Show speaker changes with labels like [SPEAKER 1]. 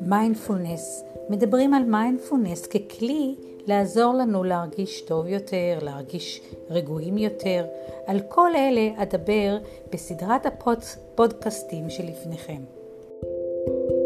[SPEAKER 1] מיינדפולנס. מדברים על מיינדפולנס ככלי לעזור לנו להרגיש טוב יותר, להרגיש רגועים יותר. על כל אלה אדבר בסדרת הפודקאסטים שלפניכם. thank you